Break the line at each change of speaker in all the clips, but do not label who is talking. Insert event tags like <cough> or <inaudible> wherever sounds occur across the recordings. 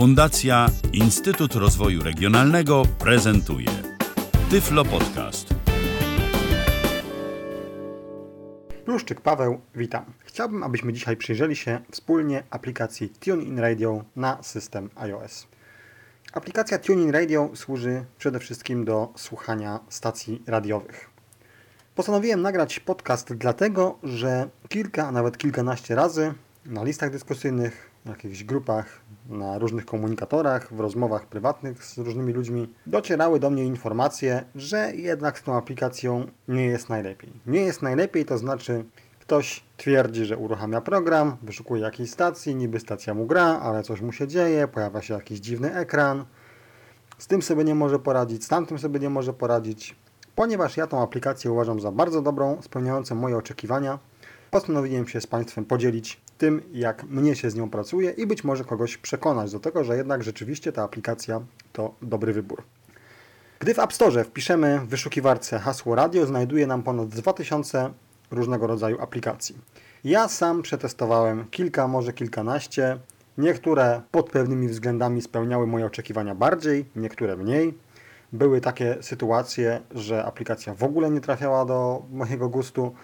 Fundacja Instytut Rozwoju Regionalnego prezentuje Tyflo Podcast.
Pluszczyk Paweł, witam. Chciałbym, abyśmy dzisiaj przyjrzeli się wspólnie aplikacji TuneIn Radio na system iOS. Aplikacja TuneIn Radio służy przede wszystkim do słuchania stacji radiowych. Postanowiłem nagrać podcast dlatego, że kilka, a nawet kilkanaście razy na listach dyskusyjnych, w jakichś grupach, na różnych komunikatorach, w rozmowach prywatnych z różnymi ludźmi docierały do mnie informacje, że jednak z tą aplikacją nie jest najlepiej. Nie jest najlepiej, to znaczy ktoś twierdzi, że uruchamia program, wyszukuje jakiejś stacji, niby stacja mu gra, ale coś mu się dzieje, pojawia się jakiś dziwny ekran. Z tym sobie nie może poradzić, z tamtym sobie nie może poradzić. Ponieważ ja tą aplikację uważam za bardzo dobrą, spełniającą moje oczekiwania, postanowiłem się z Państwem podzielić tym, jak mnie się z nią pracuje i być może kogoś przekonać do tego, że jednak rzeczywiście ta aplikacja to dobry wybór. Gdy w App Store wpiszemy w wyszukiwarce hasło radio, znajduje nam ponad 2000 różnego rodzaju aplikacji. Ja sam przetestowałem kilka, może kilkanaście. Niektóre pod pewnymi względami spełniały moje oczekiwania bardziej, niektóre mniej. Były takie sytuacje, że aplikacja w ogóle nie trafiała do mojego gustu.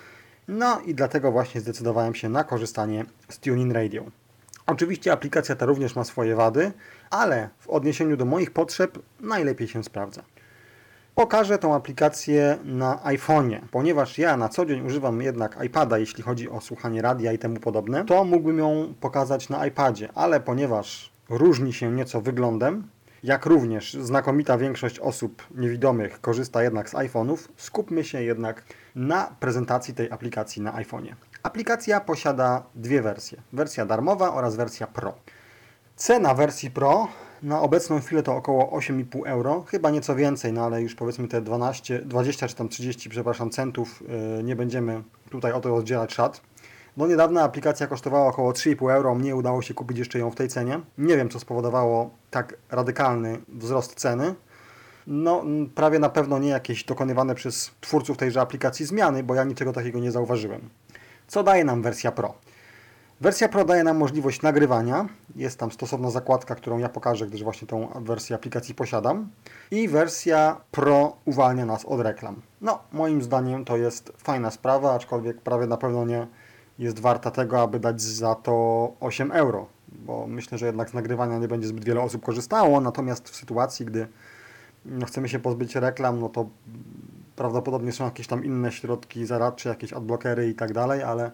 No i dlatego właśnie zdecydowałem się na korzystanie z TuneIn Radio. Oczywiście aplikacja ta również ma swoje wady, ale w odniesieniu do moich potrzeb najlepiej się sprawdza. Pokażę tą aplikację na iPhone'ie, ponieważ ja na co dzień używam jednak iPada, jeśli chodzi o słuchanie radia i temu podobne, to mógłbym ją pokazać na iPadzie, ale ponieważ różni się nieco wyglądem, jak również znakomita większość osób niewidomych korzysta jednak z iPhone'ów, skupmy się jednak na prezentacji tej aplikacji na iPhone'ie. Aplikacja posiada dwie wersje. Wersja darmowa oraz wersja Pro. Cena wersji Pro na obecną chwilę to około 8,5 euro, chyba nieco więcej, no ale już powiedzmy te 12, 20 czy tam 30, przepraszam, centów yy, nie będziemy tutaj o to rozdzielać szat. Do niedawna aplikacja kosztowała około 3,5 euro, mnie udało się kupić jeszcze ją w tej cenie. Nie wiem, co spowodowało tak radykalny wzrost ceny. No, prawie na pewno nie jakieś dokonywane przez twórców tejże aplikacji zmiany, bo ja niczego takiego nie zauważyłem. Co daje nam wersja Pro? Wersja Pro daje nam możliwość nagrywania. Jest tam stosowna zakładka, którą ja pokażę, gdyż właśnie tą wersję aplikacji posiadam. I wersja Pro uwalnia nas od reklam. No, moim zdaniem to jest fajna sprawa, aczkolwiek prawie na pewno nie jest warta tego, aby dać za to 8 euro, bo myślę, że jednak z nagrywania nie będzie zbyt wiele osób korzystało, natomiast w sytuacji, gdy chcemy się pozbyć reklam, no to prawdopodobnie są jakieś tam inne środki zaradcze, jakieś adblockery i tak dalej, ale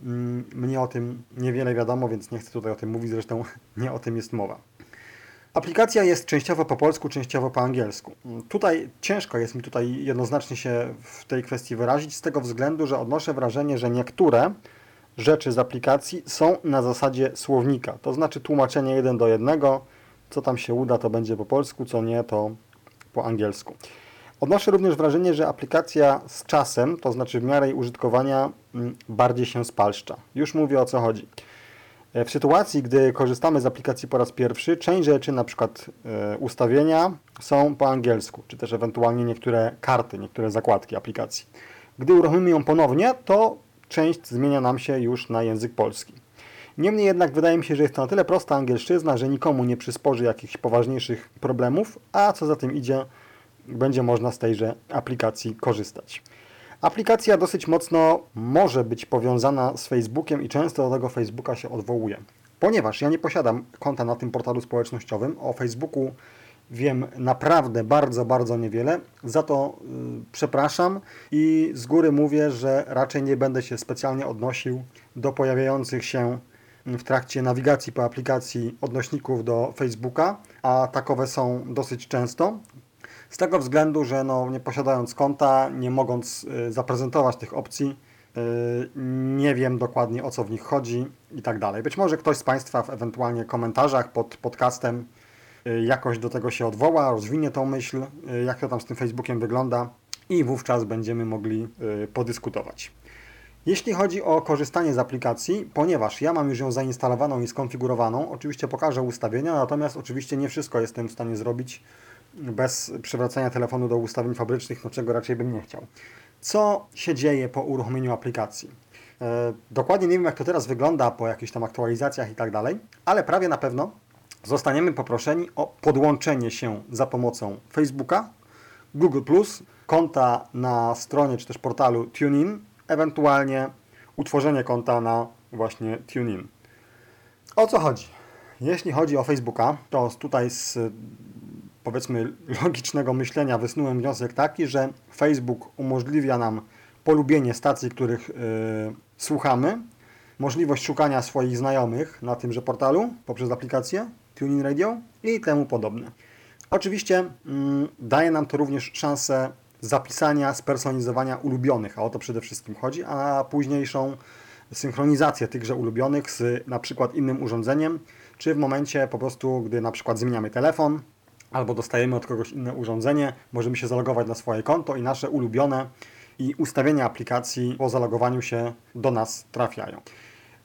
mm, mnie o tym niewiele wiadomo, więc nie chcę tutaj o tym mówić, zresztą <laughs> nie o tym jest mowa. Aplikacja jest częściowo po polsku, częściowo po angielsku. Tutaj ciężko jest mi tutaj jednoznacznie się w tej kwestii wyrazić, z tego względu, że odnoszę wrażenie, że niektóre rzeczy z aplikacji są na zasadzie słownika, to znaczy tłumaczenie jeden do jednego, co tam się uda, to będzie po polsku, co nie, to po angielsku. Odnoszę również wrażenie, że aplikacja z czasem, to znaczy w miarę jej użytkowania, mm, bardziej się spalszcza. Już mówię o co chodzi. E, w sytuacji, gdy korzystamy z aplikacji po raz pierwszy, część rzeczy, na przykład e, ustawienia, są po angielsku, czy też ewentualnie niektóre karty, niektóre zakładki aplikacji. Gdy uruchomimy ją ponownie, to część zmienia nam się już na język polski. Niemniej jednak wydaje mi się, że jest to na tyle prosta angielszczyzna, że nikomu nie przysporzy jakichś poważniejszych problemów, a co za tym idzie, będzie można z tejże aplikacji korzystać. Aplikacja dosyć mocno może być powiązana z Facebookiem i często do tego Facebooka się odwołuje. Ponieważ ja nie posiadam konta na tym portalu społecznościowym, o Facebooku wiem naprawdę bardzo, bardzo niewiele. Za to y, przepraszam i z góry mówię, że raczej nie będę się specjalnie odnosił do pojawiających się w trakcie nawigacji po aplikacji odnośników do Facebooka, a takowe są dosyć często. Z tego względu, że no, nie posiadając konta, nie mogąc y, zaprezentować tych opcji, y, nie wiem dokładnie o co w nich chodzi i tak dalej. Być może ktoś z Państwa w ewentualnie komentarzach pod podcastem y, jakoś do tego się odwoła, rozwinie tą myśl, jak to tam z tym Facebookiem wygląda i wówczas będziemy mogli podyskutować. Jeśli chodzi o korzystanie z aplikacji, ponieważ ja mam już ją zainstalowaną i skonfigurowaną, oczywiście pokażę ustawienia, natomiast oczywiście nie wszystko jestem w stanie zrobić bez przywracania telefonu do ustawień fabrycznych, no czego raczej bym nie chciał. Co się dzieje po uruchomieniu aplikacji? E, dokładnie nie wiem, jak to teraz wygląda po jakichś tam aktualizacjach i tak dalej, ale prawie na pewno zostaniemy poproszeni o podłączenie się za pomocą Facebooka, Google+, konta na stronie czy też portalu TuneIn, ewentualnie utworzenie konta na właśnie TuneIn. O co chodzi? Jeśli chodzi o Facebooka, to tutaj z powiedzmy logicznego myślenia wysnułem wniosek taki, że Facebook umożliwia nam polubienie stacji, których yy, słuchamy, możliwość szukania swoich znajomych na tymże portalu poprzez aplikację TuneIn Radio i temu podobne. Oczywiście mm, daje nam to również szansę zapisania, spersonalizowania ulubionych, a o to przede wszystkim chodzi, a późniejszą synchronizację tychże ulubionych z na przykład innym urządzeniem, czy w momencie po prostu, gdy na przykład zmieniamy telefon, albo dostajemy od kogoś inne urządzenie, możemy się zalogować na swoje konto i nasze ulubione i ustawienia aplikacji po zalogowaniu się do nas trafiają.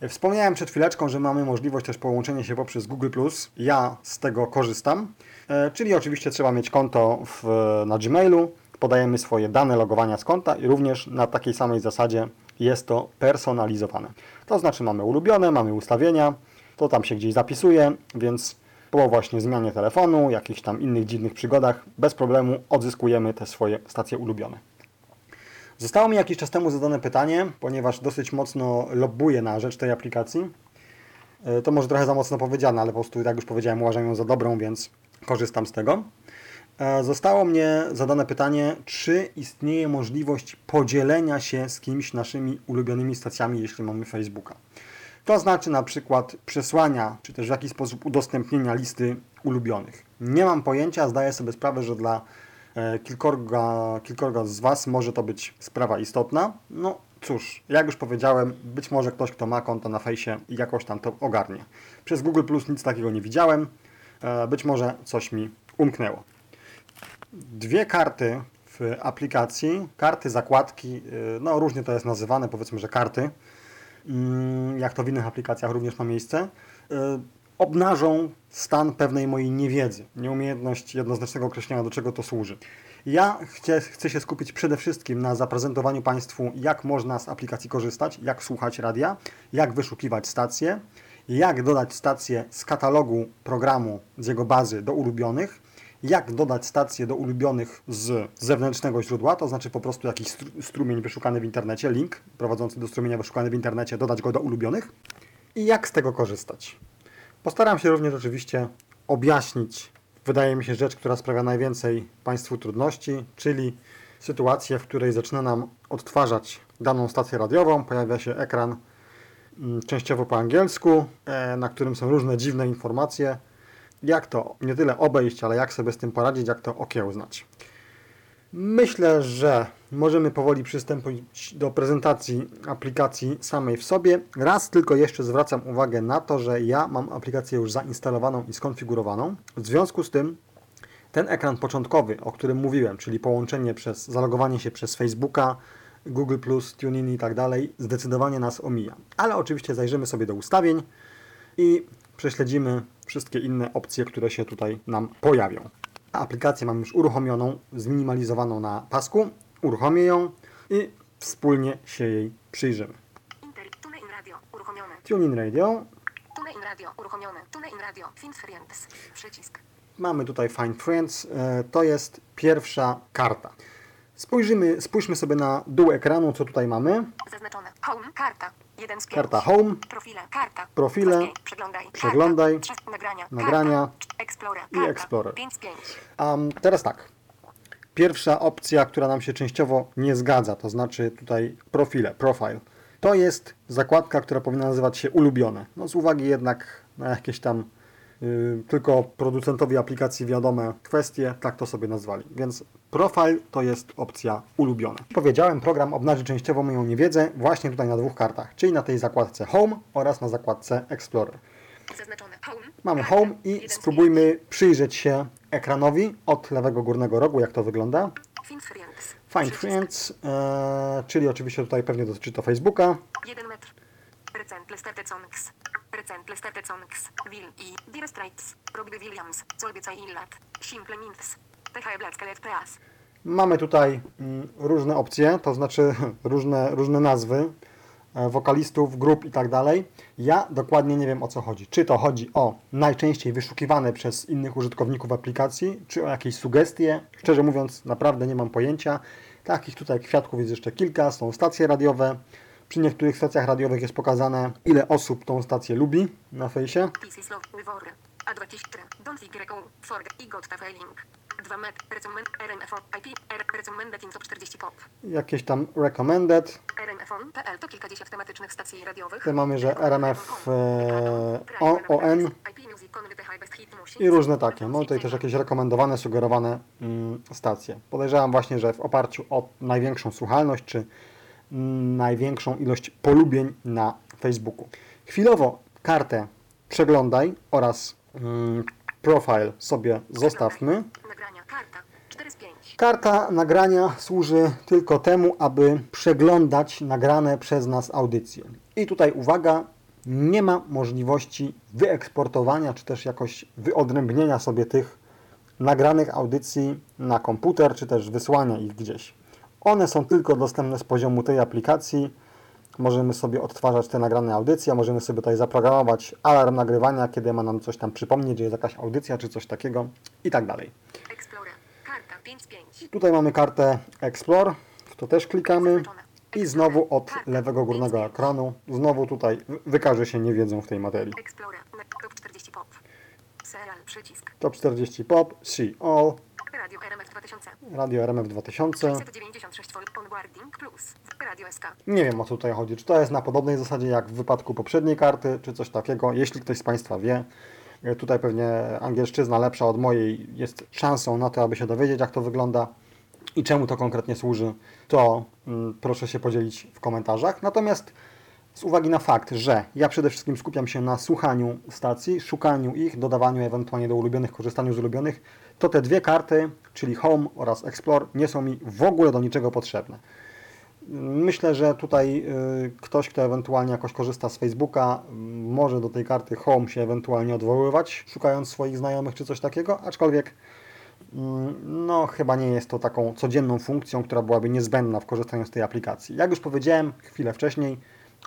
Wspomniałem przed chwileczką, że mamy możliwość też połączenia się poprzez Google+. Ja z tego korzystam, e, czyli oczywiście trzeba mieć konto w, na Gmailu, podajemy swoje dane logowania z konta i również na takiej samej zasadzie jest to personalizowane. To znaczy mamy ulubione, mamy ustawienia, to tam się gdzieś zapisuje, więc po właśnie zmianie telefonu, jakichś tam innych dziwnych przygodach, bez problemu odzyskujemy te swoje stacje ulubione. Zostało mi jakiś czas temu zadane pytanie, ponieważ dosyć mocno lobbuję na rzecz tej aplikacji. E, to może trochę za mocno powiedziane, ale po prostu, jak już powiedziałem, uważam ją za dobrą, więc korzystam z tego. E, zostało mnie zadane pytanie, czy istnieje możliwość podzielenia się z kimś naszymi ulubionymi stacjami, jeśli mamy Facebooka. To znaczy na przykład przesłania, czy też w jakiś sposób udostępnienia listy ulubionych. Nie mam pojęcia, zdaję sobie sprawę, że dla e, kilkorga, kilkorga z Was może to być sprawa istotna. No cóż, jak już powiedziałem, być może ktoś, kto ma konto na fejsie jakoś tam to ogarnie. Przez Google Plus nic takiego nie widziałem. E, być może coś mi umknęło. Dwie karty w aplikacji, karty, zakładki, e, no różnie to jest nazywane, powiedzmy, że karty. Mm, jak to w innych aplikacjach również ma miejsce, y, obnażą stan pewnej mojej niewiedzy, nieumiejętność jednoznacznego określenia, do czego to służy. Ja chcę, chcę się skupić przede wszystkim na zaprezentowaniu Państwu, jak można z aplikacji korzystać, jak słuchać radia, jak wyszukiwać stacje, jak dodać stacje z katalogu programu, z jego bazy do ulubionych, jak dodać stację do ulubionych z zewnętrznego źródła, to znaczy po prostu jakiś strumień wyszukany w internecie, link prowadzący do strumienia wyszukany w internecie, dodać go do ulubionych? I jak z tego korzystać. Postaram się również oczywiście objaśnić, wydaje mi się, rzecz, która sprawia najwięcej Państwu trudności, czyli sytuację, w której zaczyna nam odtwarzać daną stację radiową, pojawia się ekran mm, częściowo po angielsku, e, na którym są różne dziwne informacje, jak to nie tyle obejść, ale jak sobie z tym poradzić, jak to okiełznać. Myślę, że możemy powoli przystąpić do prezentacji aplikacji samej w sobie. Raz tylko jeszcze zwracam uwagę na to, że ja mam aplikację już zainstalowaną i skonfigurowaną. W związku z tym ten ekran początkowy, o którym mówiłem, czyli połączenie przez zalogowanie się przez Facebooka, Google+, TuneIn i tak dalej, zdecydowanie nas omija. Ale oczywiście zajrzymy sobie do ustawień i prześledzimy wszystkie inne opcje, które się tutaj nam pojawią. Aplikację mam już uruchomioną, zminimalizowaną na pasku. Uruchomię ją i wspólnie się jej przyjrzymy.
TuneIn Radio uruchomione.
TuneIn Radio.
TuneIn Radio uruchomione. TuneIn Radio Find Friends. Przycisk.
Mamy tutaj Find Friends. E, to jest pierwsza karta. Spojrzymy, spójrzmy sobie na dół ekranu, co tutaj mamy.
Zaznaczone. Home. Karta. Jeden z pięć.
Karta Home,
Profile. Karta.
Profile.
Przeglądaj. Karta.
Przeglądaj.
Trzy. Nagrania.
Nagrania.
Karta. Explorer.
I
Karta.
Explorer.
5 z 5.
Um, teraz tak. Pierwsza opcja, która nam się częściowo nie zgadza, to znaczy tutaj profile, profile. To jest zakładka, która powinna nazywać się ulubione. No z uwagi jednak na jakieś tam tylko producentowi aplikacji wiadome kwestie, tak to sobie nazwali. Więc profile to jest opcja ulubione. Powiedziałem, program obnaży częściowo moją niewiedzę właśnie tutaj na dwóch kartach, czyli na tej zakładce Home oraz na zakładce Explorer.
Home.
Mamy. Home i spróbujmy przyjrzeć się ekranowi od lewego górnego rogu, jak to wygląda.
Find Friends.
Find
Przycisk.
Friends, e, czyli oczywiście tutaj pewnie dotyczy to Facebooka.
1 metr. Recent. Will i Straits. Williams. Solbica Illat. Simple. THE Bladskelet Peas.
Mamy tutaj mm, różne opcje, to znaczy <laughs> różne, różne nazwy e, wokalistów, grup i tak dalej. Ja dokładnie nie wiem o co chodzi. Czy to chodzi o najczęściej wyszukiwane przez innych użytkowników aplikacji, czy o jakieś sugestie. Szczerze mówiąc, naprawdę nie mam pojęcia. Takich tutaj kwiatków jest jeszcze kilka, są stacje radiowe. Przy niektórych stacjach radiowych jest pokazane, ile osób tą stację lubi na fejsie.
This is love, wywory. A23, don't forget i got failing. 2 met, recommend, RMF, IP, R, recommended in top 40 pop.
Jakieś tam recommended.
RMF.pl to kilkadziesiąt tematycznych stacji radiowych.
Tutaj mamy, że RMF e, O- ON
Hit, Music.
i różne takie. Mamy tutaj też jakieś rekomendowane, sugerowane mm, stacje. Podejrzewam właśnie, że w oparciu o największą słuchalność, czy największą ilość polubień na Facebooku. Chwilowo kartę przeglądaj oraz mm, profile sobie zostawmy.
Nagrania, karta, 4 z 5.
Karta nagrania służy tylko temu, aby przeglądać nagrane przez nas audycje. I tutaj uwaga, nie ma możliwości wyeksportowania czy też jakoś wyodrębnienia sobie tych nagranych audycji na komputer, czy też wysłania ich gdzieś. One są tylko dostępne z poziomu tej aplikacji. Możemy sobie odtwarzać te nagrane audycje, możemy sobie tutaj zaprogramować alarm nagrywania, kiedy ma nam coś tam przypomnieć, że jest jakaś audycja czy coś takiego i tak dalej.
Explorer, karta, 5 z 5.
Tutaj mamy kartę Explore, w to też klikamy i znowu od lewego górnego ekranu, znowu tutaj wy- wykaże się niewiedzą w tej materii.
Explorer, na- top 40 pop. Serial, przycisk.
Top 40 Pop, See All,
Radio RMF 2000.
Radio RMF 2000.
696 volt onboarding plus. Radio SK.
Nie wiem o co tutaj chodzi, czy to jest na podobnej zasadzie jak w wypadku poprzedniej karty, czy coś takiego. Jeśli ktoś z Państwa wie, e, tutaj pewnie angielszczyzna lepsza od mojej jest szansą na to, aby się dowiedzieć jak to wygląda i czemu to konkretnie służy, to mm, proszę się podzielić w komentarzach. Natomiast z uwagi na fakt, że ja przede wszystkim skupiam się na słuchaniu stacji, szukaniu ich, dodawaniu ewentualnie do ulubionych, korzystaniu z ulubionych, to te dwie karty, czyli Home oraz Explore, nie są mi w ogóle do niczego potrzebne. Myślę, że tutaj y, ktoś, kto ewentualnie jakoś korzysta z Facebooka, może do tej karty Home się ewentualnie odwoływać, szukając swoich znajomych czy coś takiego, aczkolwiek mm, no chyba nie jest to taką codzienną funkcją, która byłaby niezbędna w korzystaniu z tej aplikacji. Jak już powiedziałem chwilę wcześniej,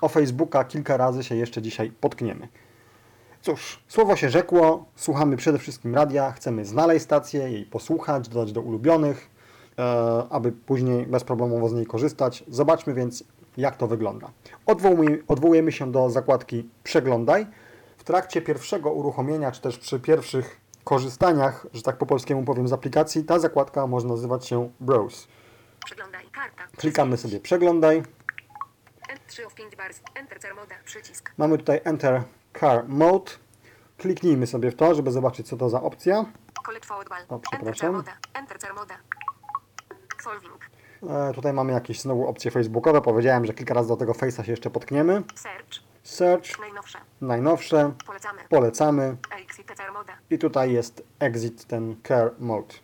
o Facebooka kilka razy się jeszcze dzisiaj potkniemy. Cóż, słowo się rzekło, słuchamy przede wszystkim radia, chcemy znaleźć stację, jej posłuchać, dodać do ulubionych, e, aby później bezproblemowo z niej korzystać. Zobaczmy więc, jak to wygląda. Odwołujemy, odwołujemy się do zakładki Przeglądaj. W trakcie pierwszego uruchomienia, czy też przy pierwszych korzystaniach, że tak po polskiemu powiem, z aplikacji, ta zakładka może nazywać się Browse.
Przeglądaj, karta.
Klikamy sobie Przeglądaj.
N3 of 5 bars. Enter cer moda, przycisk.
Mamy tutaj Enter Car Mode. Kliknijmy sobie w to, żeby zobaczyć, co to za opcja. O, przepraszam. E, tutaj mamy jakieś znowu opcje facebookowe. Powiedziałem, że kilka razy do tego Face'a się jeszcze potkniemy.
Search.
Search,
Najnowsze.
najnowsze,
Polecamy.
polecamy.
Exit cer moda.
I tutaj jest Exit, ten Care Mode.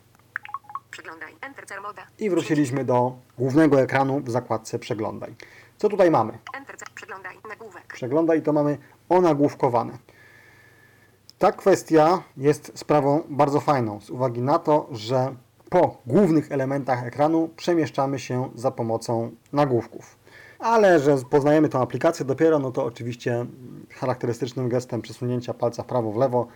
Przeglądaj. Enter cer moda.
I wróciliśmy do głównego ekranu w zakładce Przeglądaj. Co tutaj mamy?
Enter. Przeglądaj. Nagłówek.
Przeglądaj i to mamy onagłówkowane. Ta kwestia jest sprawą bardzo fajną z uwagi na to, że po głównych elementach ekranu przemieszczamy się za pomocą nagłówków. Ale że poznajemy tę aplikację dopiero, no to oczywiście charakterystycznym gestem przesunięcia palca w prawo w lewo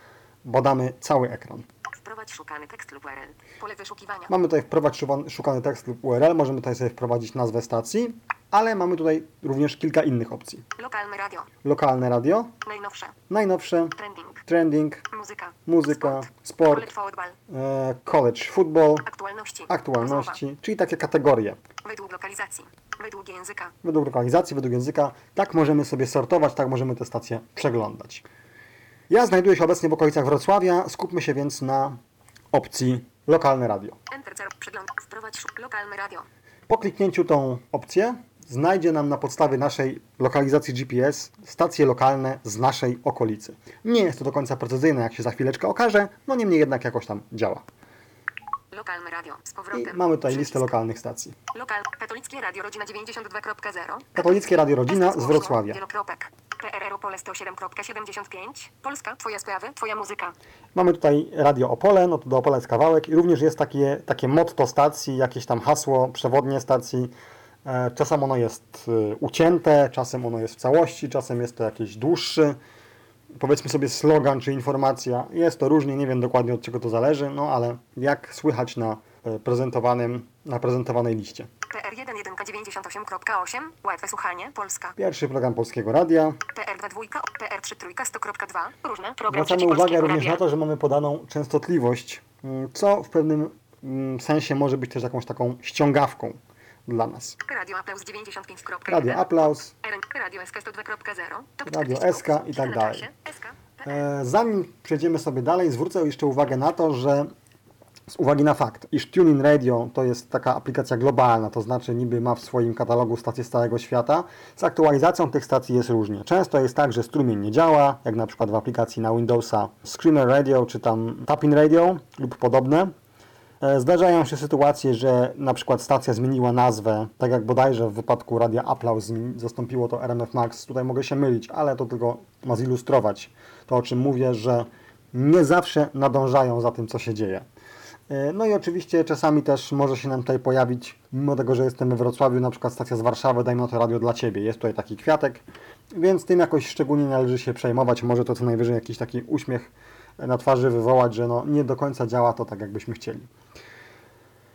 badamy cały ekran.
Wprowadź szukany tekst lub URL. Pole wyszukiwania.
Mamy tutaj wprowadzić szuwa- szukany tekst lub URL, możemy tutaj sobie wprowadzić nazwę stacji, ale mamy tutaj również kilka innych opcji.
Lokalne radio.
Lokalne radio,
Najnowsze.
najnowsze,
Trending.
trending,
Muzyka.
muzyka,
Sport.
sport,
Collect forward ball.
e, college football,
Aktualności.
aktualności, czyli takie kategorie.
Rozmowa. Według lokalizacji. Według języka.
Według lokalizacji, według języka, tak możemy sobie sortować, tak możemy te stacje przeglądać. Ja znajduję się obecnie w okolicach Wrocławia, skupmy się więc na opcji lokalne radio.
Enter cer. Przegląd. Wprowadź szuk. Lokalne radio.
Po kliknięciu tą opcję znajdzie nam na podstawie naszej lokalizacji GPS stacje lokalne z naszej okolicy. Nie jest to do końca precyzyjne, jak się za chwileczkę okaże, no niemniej jednak jakoś tam działa.
Lokalne radio. Z
I
powrotem.
mamy tutaj listę lokalnych stacji.
Lokal. Katolickie Radio Rodzina 92.0.
Katolickie Radio Rodzina z Wrocławia.
PRR Opole 107.75. Polska. Twoje sprawy. Twoja muzyka.
Mamy tutaj Radio Opole, no to do Opola jest kawałek i również jest takie, takie motto stacji, jakieś tam hasło, przewodnie stacji. E, Czasem ono jest e, ucięte, czasem ono jest w całości, czasem jest to jakiś dłuższy, powiedzmy sobie slogan czy informacja. Jest to różnie, nie wiem dokładnie od czego to zależy, no ale jak słychać na e, prezentowanym, na prezentowanej liście.
PR11K98.8 Łatwe słuchanie Polska.
Pierwszy program Polskiego Radia.
PR22 PR33 100.2 Różne Program
Zwracamy uwagę również
Radia.
na to, że mamy podaną częstotliwość, mm, co w pewnym mm, sensie może być też jakąś taką ściągawką dla nas.
Radio Aplauz 95.1
Radio Aplauz,
Radio SK 102.0 Top
Radio
40
SK i tak dalej. E, Zanim przejdziemy sobie dalej, zwrócę jeszcze uwagę na to, że z uwagi na fakt, iż TuneIn Radio to jest taka aplikacja globalna, to znaczy niby ma w swoim katalogu stacje z całego świata, z aktualizacją tych stacji jest różnie. Często jest tak, że strumień nie działa, jak na przykład w aplikacji na Windowsa Screamer Radio czy tam Tapping Radio lub podobne. E, Zdarzają się sytuacje, że na przykład stacja zmieniła nazwę, tak jak bodajże w wypadku Radia zmieni- zastąpiło to RMF Max. Tutaj mogę się mylić, ale to tylko ma zilustrować to, o czym mówię, że nie zawsze nadążają za tym, co się dzieje. E, No i oczywiście czasami też może się nam tutaj pojawić, mimo tego, że jestem we Wrocławiu, na przykład stacja z Warszawy, dajmy to radio dla Ciebie. Jest tutaj taki kwiatek, więc tym jakoś szczególnie należy się przejmować. Może to co najwyżej jakiś taki uśmiech na twarzy wywołać, że no nie do końca działa to tak, jakbyśmy chcieli.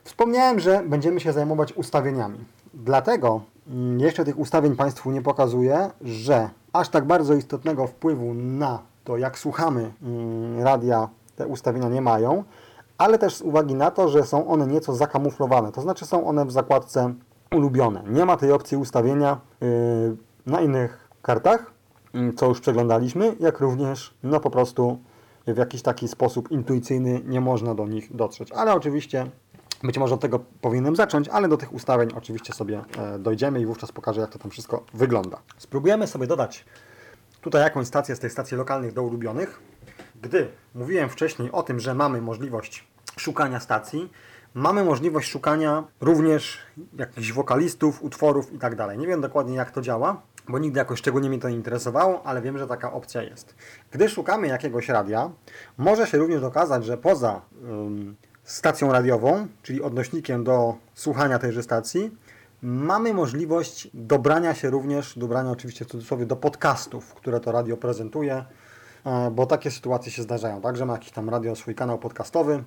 Wspomniałem, że będziemy się zajmować ustawieniami. Dlatego mm, jeszcze tych ustawień Państwu nie pokazuję, że aż tak bardzo istotnego wpływu na to, jak słuchamy mm, radia, te ustawienia nie mają, ale też z uwagi na to, że są one nieco zakamuflowane, to znaczy są one w zakładce ulubione. Nie ma tej opcji ustawienia yy, na innych kartach, mm, co już przeglądaliśmy, jak również no po prostu w jakiś taki sposób intuicyjny nie można do nich dotrzeć. Ale oczywiście być może od tego powinienem zacząć, ale do tych ustawień oczywiście sobie e, dojdziemy i wówczas pokażę, jak to tam wszystko wygląda. Spróbujemy sobie dodać tutaj jakąś stację z tych stacji lokalnych do ulubionych. Gdy mówiłem wcześniej o tym, że mamy możliwość szukania stacji, mamy możliwość szukania również jakichś wokalistów, utworów i tak dalej. Nie wiem dokładnie jak to działa, bo nigdy jakoś szczególnie mnie to nie interesowało, ale wiem, że taka opcja jest. Gdy szukamy jakiegoś radia, może się również okazać, że poza ym, stacją radiową, czyli odnośnikiem do słuchania tejże stacji, mamy możliwość dobrania się również, dobrania oczywiście w cudzysłowie, do podcastów, które to radio prezentuje, e, bo takie sytuacje się zdarzają, tak, że ma jakiś tam radio swój kanał podcastowy,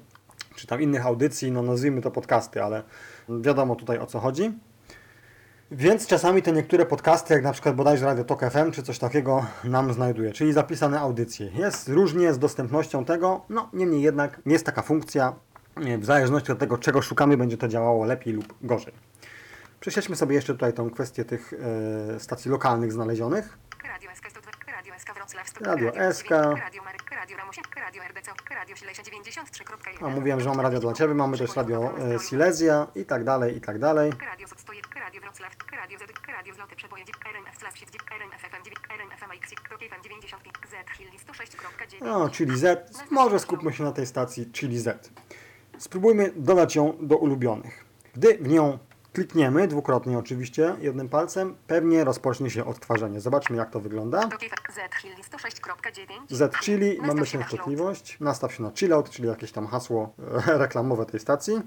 czy tam innych audycji, no nazwijmy to podcasty, ale wiadomo tutaj o co chodzi. Więc czasami te niektóre podcasty, jak na przykład bodajże Radio Tok FM czy coś takiego nam znajduje, czyli zapisane audycje. Jest różnie z dostępnością tego, no niemniej jednak jest taka funkcja, nie, w zależności od tego czego szukamy będzie to działało lepiej lub gorzej. Prześledźmy sobie jeszcze tutaj tą kwestię tych e, stacji lokalnych znalezionych.
Radio SK 102 Radio SK Wrocław 100
Radio SK.
Radio Radio Radio RDC Radio Silesia 93.1
A mówiłem, że mamy radio dla Ciebie, mamy też radio e, Silesia i tak dalej, i tak dalej.
Radio Sot 101, Radio Wrocław, Radio Z, Radio Zloty Przeboje, RNF Slav 7, RNF FM 9, RNF MX, Rock FM 95, Z, Hill 106.9.
No, czyli Z. Może skupmy się na tej stacji, czyli Z. Spróbujmy dodać ją do ulubionych. Gdy w nią klikniemy, dwukrotnie oczywiście, jednym palcem, pewnie rozpocznie się odtwarzanie. Zobaczmy jak to wygląda.
Z, Hill 106.9.
Z Chili, mamy
się
częstotliwość. Nastaw się na chillout, czyli jakieś tam hasło e, reklamowe tej stacji.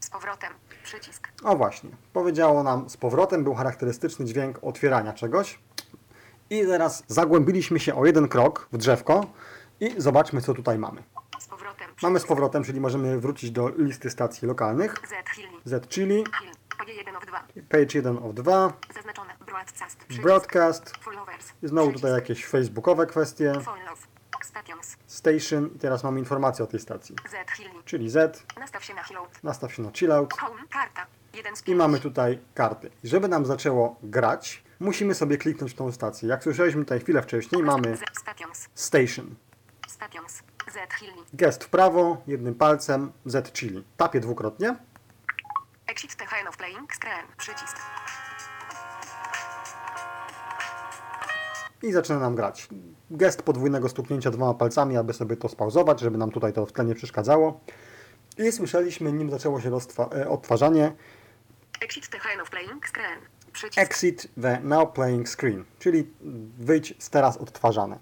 Z powrotem. Przycisk.
O właśnie, powiedziało nam z powrotem, był charakterystyczny dźwięk otwierania czegoś. I teraz zagłębiliśmy się o jeden krok w drzewko i zobaczmy co tutaj mamy.
Z.
Mamy z powrotem, czyli możemy wrócić do listy stacji lokalnych.
Z, Hill.
Z Chili,
Oje 1 of 2.
page 1 of 2,
Zaznaczone. Broadcast. Przycisk.
broadcast,
Followers.
i znowu tutaj jakieś facebookowe kwestie,
Follow. Stations.
station i teraz mamy informację o tej stacji.
Z.
Czyli Z,
Nastaw się na Hillout.
nastaw się na chillout
Home. Karta. 1 z
i
5.
mamy tutaj karty. I żeby nam zaczęło grać, musimy sobie kliknąć w tą stację. Jak słyszeliśmy tutaj chwilę wcześniej, mamy
Z, Stations.
station.
Stations. Z, Hill.
Gest w prawo, jednym palcem, Z Chili. Tapię dwukrotnie.
Exit the hand of playing screen. Przycisk.
i zaczyna nam grać. Gest podwójnego stuknięcia dwoma palcami, aby sobie to spauzować, żeby nam tutaj to w tle nie przeszkadzało. I słyszeliśmy, nim zaczęło się e, odtwarzanie,
Exit the hand of playing screen. Przycisk.
exit the now playing screen, czyli wyjdź z teraz odtwarzane.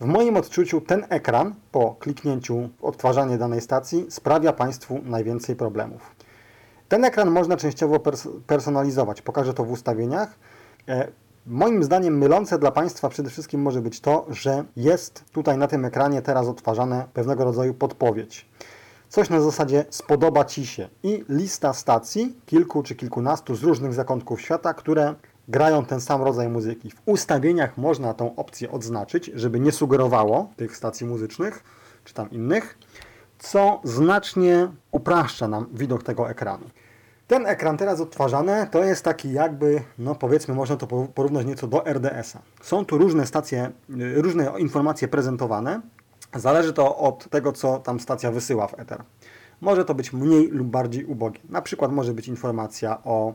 W moim odczuciu ten ekran po kliknięciu odtwarzanie danej stacji sprawia Państwu najwięcej problemów. Ten ekran można częściowo pers personalizować. Pokażę to w ustawieniach. E, Moim zdaniem mylące dla Państwa przede wszystkim może być to, że jest tutaj na tym ekranie teraz odtwarzane pewnego rodzaju podpowiedź. Coś na zasadzie spodoba Ci się i lista stacji, kilku czy kilkunastu z różnych zakątków świata, które grają ten sam rodzaj muzyki. W ustawieniach można tą opcję odznaczyć, żeby nie sugerowało tych stacji muzycznych czy tam innych, co znacznie upraszcza nam widok tego ekranu. Ten ekran teraz odtwarzany to jest taki jakby, no powiedzmy, można to po- porównać nieco do RDS-a. Są tu różne stacje, y, różne informacje prezentowane. Zależy to od tego, co tam stacja wysyła w ether. Może to być mniej lub bardziej ubogie. Na przykład może być informacja o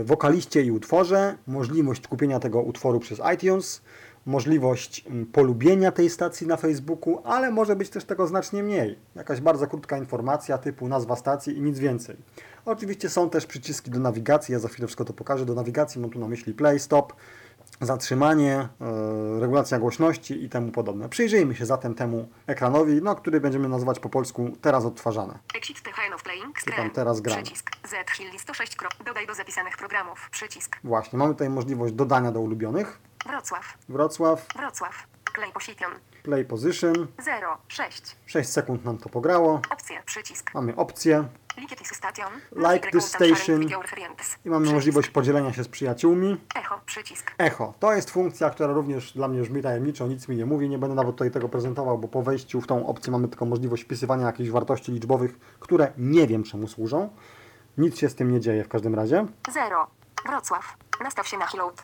y, wokaliście i utworze, możliwość kupienia tego utworu przez iTunes, możliwość mm, polubienia tej stacji na Facebooku, ale może być też tego znacznie mniej. Jakaś bardzo krótka informacja typu nazwa stacji i nic więcej. Oczywiście są też przyciski do nawigacji, ja za chwilę wszystko to pokażę. Do nawigacji mam tu na myśli play, stop, zatrzymanie, e, regulacja głośności i temu podobne. Przyjrzyjmy się zatem temu ekranowi, no, który będziemy nazywać po polsku teraz odtwarzane.
Exit of Playing
tam
Screen.
teraz gramy.
Przycisk. Z Hill 106. krop- Dodaj do zapisanych programów. Przycisk.
Właśnie, mamy tutaj możliwość dodania do ulubionych.
Wrocław.
Wrocław,
Wrocław. Play Position.
play position,
0. 6.
6 sekund nam to pograło.
Opcje. Przycisk.
Mamy opcję
Like this station.
Like this station. I mamy możliwość podzielenia się z przyjaciółmi.
Echo. Przycisk.
Echo. To jest funkcja, która również dla mnie brzmi tajemniczo, nic mi nie mówi. Nie będę nawet tutaj tego prezentował, bo po wejściu w tą opcję mamy tylko możliwość wpisywania jakichś wartości liczbowych, które nie wiem czemu służą. Nic się z tym nie dzieje w każdym razie.
0. Wrocław. Nastaw się na Hiload.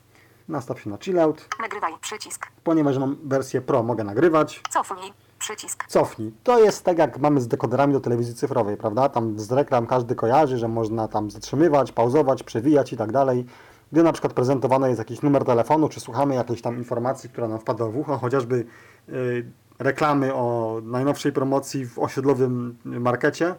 Nastaw się na chillout.
Nagrywaj. Przycisk.
Ponieważ mam wersję Pro, mogę nagrywać.
Cofnij. Przycisk.
Cofnij. To jest tak jak mamy z dekoderami do telewizji cyfrowej, prawda? Tam z reklam każdy kojarzy, że można tam zatrzymywać, pauzować, przewijać i tak dalej. Gdy na przykład prezentowany jest jakiś numer telefonu, czy słuchamy jakiejś tam informacji, która nam wpadła w ucho, chociażby y, reklamy o najnowszej promocji w osiedlowym markecie,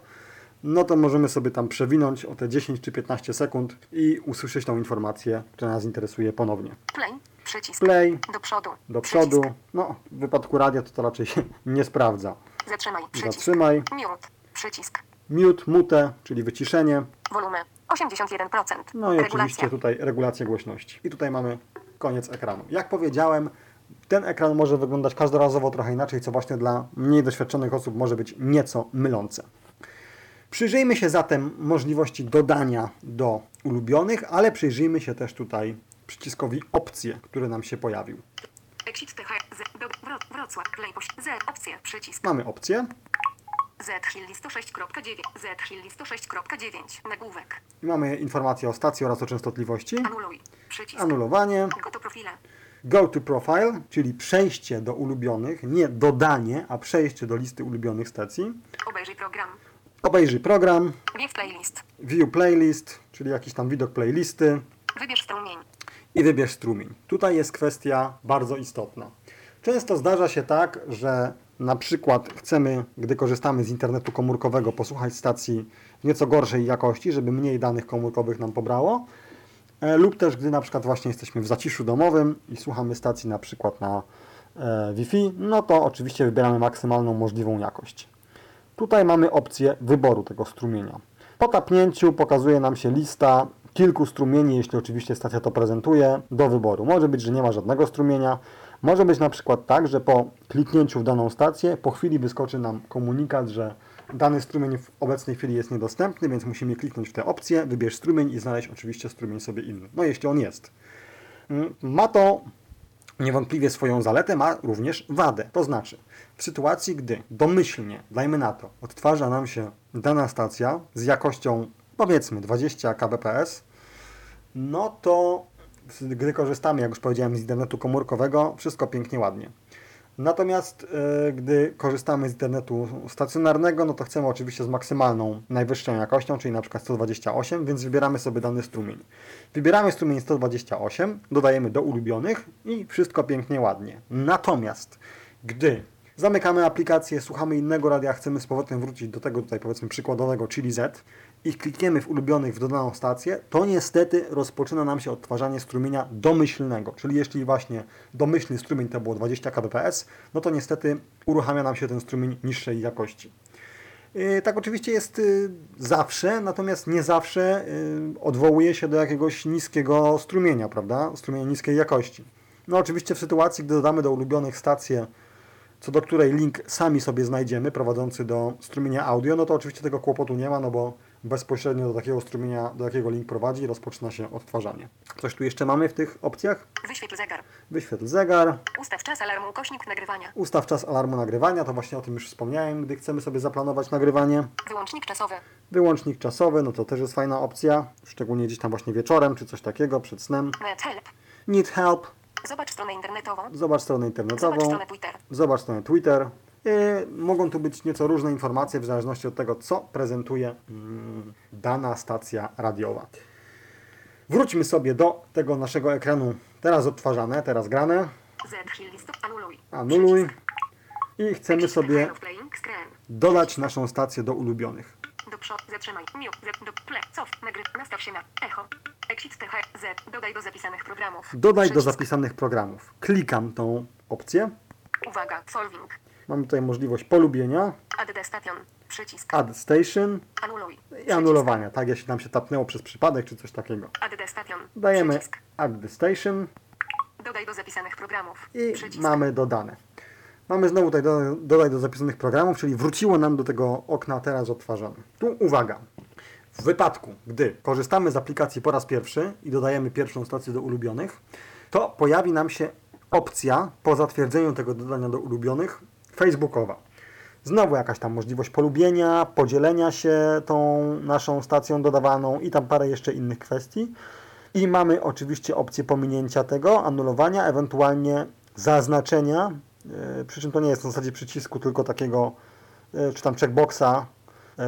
no to możemy sobie tam przewinąć o te 10 czy 15 sekund i usłyszeć tą informację, która nas interesuje ponownie.
Play. Przycisk.
Play,
Do przodu.
do przodu.
Przycisk.
No, w wypadku radia to to raczej się <laughs> nie sprawdza.
Zatrzymaj. Przycisk.
Zatrzymaj.
Mute. Przycisk.
Mute, mute, czyli wyciszenie.
Wolumy 81%.
No i
Regulacja.
oczywiście tutaj regulacja głośności. I tutaj mamy koniec ekranu. Jak powiedziałem, ten ekran może wyglądać każdorazowo trochę inaczej, co właśnie dla mniej doświadczonych osób może być nieco mylące. Przyjrzyjmy się zatem możliwości dodania do ulubionych, ale przyjrzyjmy się też tutaj przyciskowi opcje, który nam się pojawił. Mamy opcję
Z. Hill 106.9. Z. Hill 106.9. Nagłówek.
i mamy informacje o stacji oraz o częstotliwości.
Anuluj. Przycisk.
Anulowanie.
Go to profile.
Go to profile, czyli przejście do ulubionych, nie dodanie, a przejście do listy ulubionych stacji.
Obejrzyj program.
Obejrzyj program,
Wiew playlist.
view playlist, czyli jakiś tam widok playlisty
Wybierz strumień.
i wybierz strumień. Tutaj jest kwestia bardzo istotna. Często zdarza się tak, że na przykład chcemy, gdy korzystamy z internetu komórkowego, posłuchać stacji w nieco gorszej jakości, żeby mniej danych komórkowych nam pobrało, E, lub też gdy na przykład właśnie jesteśmy w zaciszu domowym i słuchamy stacji na przykład na e, Wi-Fi, no to oczywiście wybieramy maksymalną możliwą jakość. Tutaj mamy opcję wyboru tego strumienia. Po tapnięciu pokazuje nam się lista kilku strumieni, jeśli oczywiście stacja to prezentuje, do wyboru. Może być, że nie ma żadnego strumienia. Może być na przykład tak, że po kliknięciu w daną stację, po chwili wyskoczy nam komunikat, że dany strumień w obecnej chwili jest niedostępny, więc musimy kliknąć w tę opcję, wybierz strumień i znaleźć oczywiście strumień sobie inny. No jeśli on jest. Mm, Ma to niewątpliwie swoją zaletę, ma również wadę. To znaczy, w sytuacji, gdy domyślnie, dajmy na to, odtwarza nam się dana stacja z jakością powiedzmy 20 kbps, no to gdy korzystamy, jak już powiedziałem, z internetu komórkowego, wszystko pięknie, ładnie. Natomiast e, gdy korzystamy z internetu stacjonarnego, no to chcemy oczywiście z maksymalną, najwyższą jakością, czyli na przykład 128, więc wybieramy sobie dany strumień. Wybieramy strumień 128, dodajemy do ulubionych i wszystko pięknie, ładnie. Natomiast gdy zamykamy aplikację, słuchamy innego radia, chcemy z powrotem wrócić do tego tutaj powiedzmy przykładowego, czyli Z i klikniemy w ulubionych w dodaną stację, to niestety rozpoczyna nam się odtwarzanie strumienia domyślnego. Czyli jeśli właśnie domyślny strumień to było 20 kbps, no to niestety uruchamia nam się ten strumień niższej jakości. Y, Tak oczywiście jest y, zawsze, natomiast nie zawsze y, odwołuje się do jakiegoś niskiego strumienia, prawda? Strumienia niskiej jakości. No oczywiście w sytuacji, gdy dodamy do ulubionych stację, co do której link sami sobie znajdziemy, prowadzący do strumienia audio, no to oczywiście tego kłopotu nie ma, no bo bezpośrednio do takiego strumienia, do jakiego link prowadzi, rozpoczyna się odtwarzanie. Coś tu jeszcze mamy w tych opcjach?
Wyświetl zegar.
Wyświetl zegar,
Ustaw czas alarmu ukośnik nagrywania.
ustaw czas alarmu nagrywania, to właśnie o tym już wspomniałem, gdy chcemy sobie zaplanować nagrywanie.
Wyłącznik czasowy.
Wyłącznik czasowy, no to też jest fajna opcja, szczególnie gdzieś tam właśnie wieczorem, czy coś takiego, przed snem.
Net help.
Need help,
Zobacz stronę internetową.
zobacz stronę
Zobacz
internetową,
stronę Twitter.
zobacz stronę Twitter. I mogą tu być nieco różne informacje w zależności od tego, co prezentuje mm, dana stacja radiowa. Wróćmy sobie do tego naszego ekranu, teraz odtwarzane, teraz grane.
Anuluj.
I chcemy sobie dodać naszą stację do ulubionych.
Do przodu. Zatrzymaj. Do ple. Cof. Nagry. Nastaw się na echo. Exit. Z. Dodaj do zapisanych programów.
Dodaj do zapisanych programów. Klikam tą opcję.
Uwaga. Solving.
Mamy tutaj możliwość polubienia,
Add station. Przycisk.
add station
Anuluj.
i anulowania. Tak, jeśli nam się tapnęło przez przypadek czy coś takiego.
Add station.
Dajemy
Przycisk.
add station
Dodaj do zapisanych programów.
i
Przycisk.
mamy dodane. Mamy znowu tutaj do, dodaj do zapisanych programów, czyli wróciło nam do tego okna teraz odtwarzane. Tu uwaga. W wypadku, gdy korzystamy z aplikacji po raz pierwszy i dodajemy pierwszą stację do ulubionych, to pojawi nam się opcja po zatwierdzeniu tego dodania do ulubionych facebookowa. Znowu jakaś tam możliwość polubienia, podzielenia się tą naszą stacją dodawaną i tam parę jeszcze innych kwestii. I mamy oczywiście opcję pominięcia tego, anulowania, ewentualnie zaznaczenia, yy, przy czym to nie jest w zasadzie przycisku, tylko takiego, yy, czy tam checkboxa,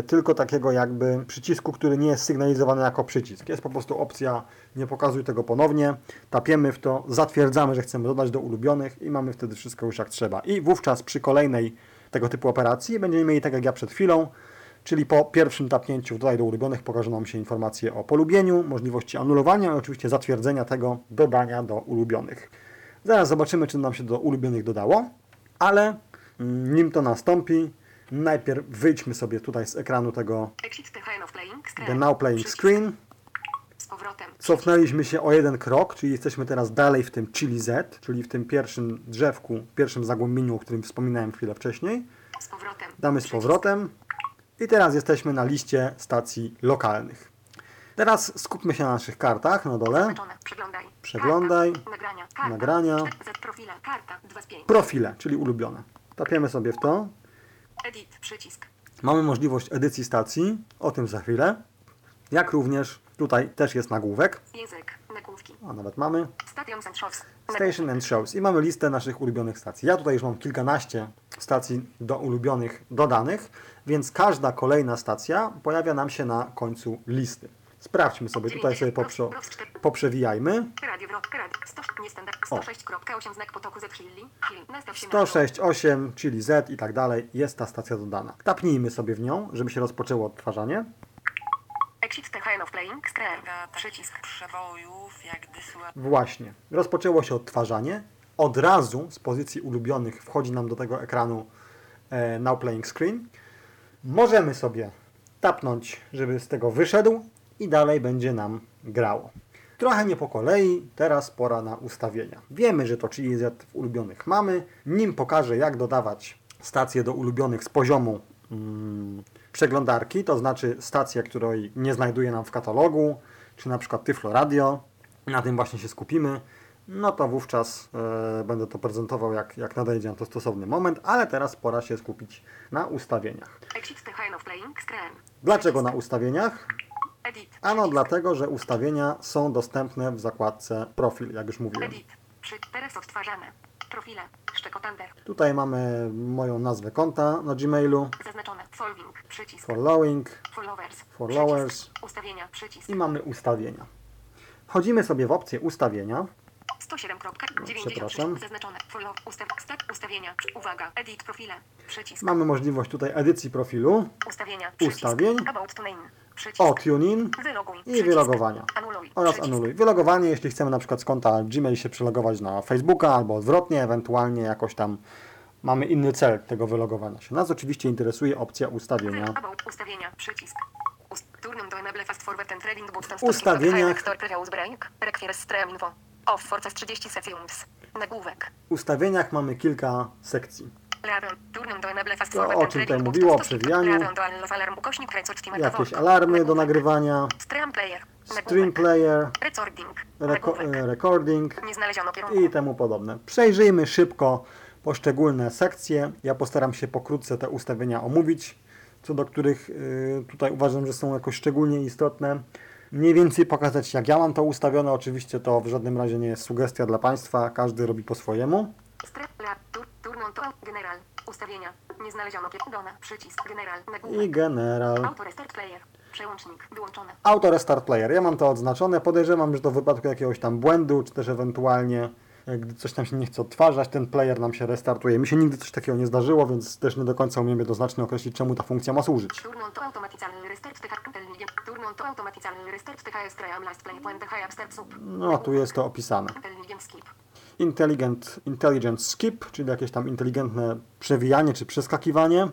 tylko takiego jakby przycisku, który nie jest sygnalizowany jako przycisk. Jest po prostu opcja nie pokazuj tego ponownie, tapiemy w to, zatwierdzamy, że chcemy dodać do ulubionych i mamy wtedy wszystko już jak trzeba. I wówczas przy kolejnej tego typu operacji będziemy mieli tak jak ja przed chwilą, Czyli po pierwszym tapnięciu dodaj do ulubionych pokażą nam się informacje o polubieniu, możliwości anulowania i oczywiście zatwierdzenia tego dodania do ulubionych. Zaraz zobaczymy, czy nam się do ulubionych dodało, ale mm, nim to nastąpi, najpierw wyjdźmy sobie tutaj z ekranu tego. The Now Playing. Screen. Cofnęliśmy się o jeden krok, czyli jesteśmy teraz dalej w tym Chili Z, czyli w tym pierwszym drzewku, pierwszym zagłębieniu, o którym wspominałem chwilę wcześniej. Damy z powrotem. I teraz jesteśmy na liście stacji lokalnych. Teraz skupmy się na naszych kartach na dole.
Przeglądaj.
Przeglądaj.
Karta. Nagrania. Karta.
Nagrania.
Z profile. Karta. 2 z 5.
Profile, czyli ulubione. Tapiemy sobie w to.
Edit. Przycisk.
Mamy możliwość edycji stacji, o tym za chwilę. Jak również tutaj też jest nagłówek,
Język. Nagłówki.
a nawet mamy
Stations and shows.
Station and Shows i mamy listę naszych ulubionych stacji. Ja tutaj już mam kilkanaście stacji do ulubionych dodanych, więc każda kolejna stacja pojawia nam się na końcu listy. Sprawdźmy sobie, tutaj sobie poprze, poprzewijajmy.
Radio Wrot. Radio. 100. Niestandard. 106.8 znak potoku Z Hilli. Hill. Nastaw się na
106.8, czyli Z i tak dalej, jest ta stacja dodana. Tapnijmy sobie w nią, żeby się rozpoczęło odtwarzanie.
Exit of playing screen. Przycisk.
przebojów, jak dysła...
Właśnie, rozpoczęło się odtwarzanie. Od razu z pozycji ulubionych wchodzi nam do tego ekranu e, Now Playing Screen. Możemy sobie tapnąć, żeby z tego wyszedł i dalej będzie nam grało. Trochę nie po kolei, teraz pora na ustawienia. Wiemy, że to Chili Z w ulubionych mamy. Nim pokażę, jak dodawać stacje do ulubionych z poziomu mm, przeglądarki, to znaczy stację, której nie znajduje nam w katalogu, czy na przykład Tyflo Radio, na tym właśnie się skupimy, no to wówczas e, będę to prezentował, jak, jak nadejdzie na to stosowny moment, ale teraz pora się skupić na ustawieniach. Dlaczego na ustawieniach?
Edit.
Ano dlatego, że ustawienia są dostępne w zakładce profil, jak już mówiłem.
Edit. Przy... Teraz odtwarzane. Profile. Szczekotander.
Tutaj mamy moją nazwę konta na Gmailu,
Zaznaczone. Solving. Przycisk.
following
Followers.
Followers.
Przycisk. Ustawienia. Przycisk.
i mamy ustawienia. Wchodzimy sobie w opcję ustawienia.
107.96.
przepraszam.
Zaznaczone. Follow. Ustaw. Ustawienia. Uwaga. Edit profile. Przycisk.
Mamy możliwość tutaj edycji profilu,
Ustawienia. Przycisk.
Ustawień.
About to name. Przycisk.
o
Wyloguj.
i
Przycisk.
wylogowania.
Anuluj.
oraz
Przycisk.
anuluj. Wylogowanie, jeśli chcemy na przykład z konta Gmail się przelogować na Facebooka albo odwrotnie, ewentualnie jakoś tam mamy inny cel tego wylogowania się. Nas oczywiście interesuje opcja ustawienia.
Ustawienia. Przycisk. Ust to enable fast forward and info. Off forces 30 seconds. Nagłówek.
W ustawieniach mamy kilka sekcji.
To
o czym tutaj mówiło, o przewijaniu. Jakieś alarmy do nagrywania,
Stream player.
reko- e, recording
kierunku.
i temu podobne. Przejrzyjmy szybko poszczególne sekcje. Ja postaram się pokrótce te ustawienia omówić, co do których y, tutaj uważam, że są jakoś szczególnie istotne. Mniej więcej pokazać, jak ja mam to ustawione. Oczywiście to w żadnym razie nie jest sugestia dla Państwa, każdy robi po swojemu.
Tur Turnum to general. Ustawienia. Nie znaleziono. Dona. Przycisk. General.
I general.
Auto restart player. Przełącznik. Wyłączone.
Auto Restart Player. Ja mam to odznaczone. Podejrzewam, że to w wypadku jakiegoś tam błędu, czy też ewentualnie e, gdy coś tam się nie chce odtwarzać, ten player nam się restartuje. Mi się nigdy coś takiego nie zdarzyło, więc też nie do końca umiem jednoznacznie określić, czemu ta funkcja ma służyć. No, tu jest to opisane.
Intelligent Skip.
Intelligent, Skip, czyli jakieś tam inteligentne przewijanie czy przeskakiwanie.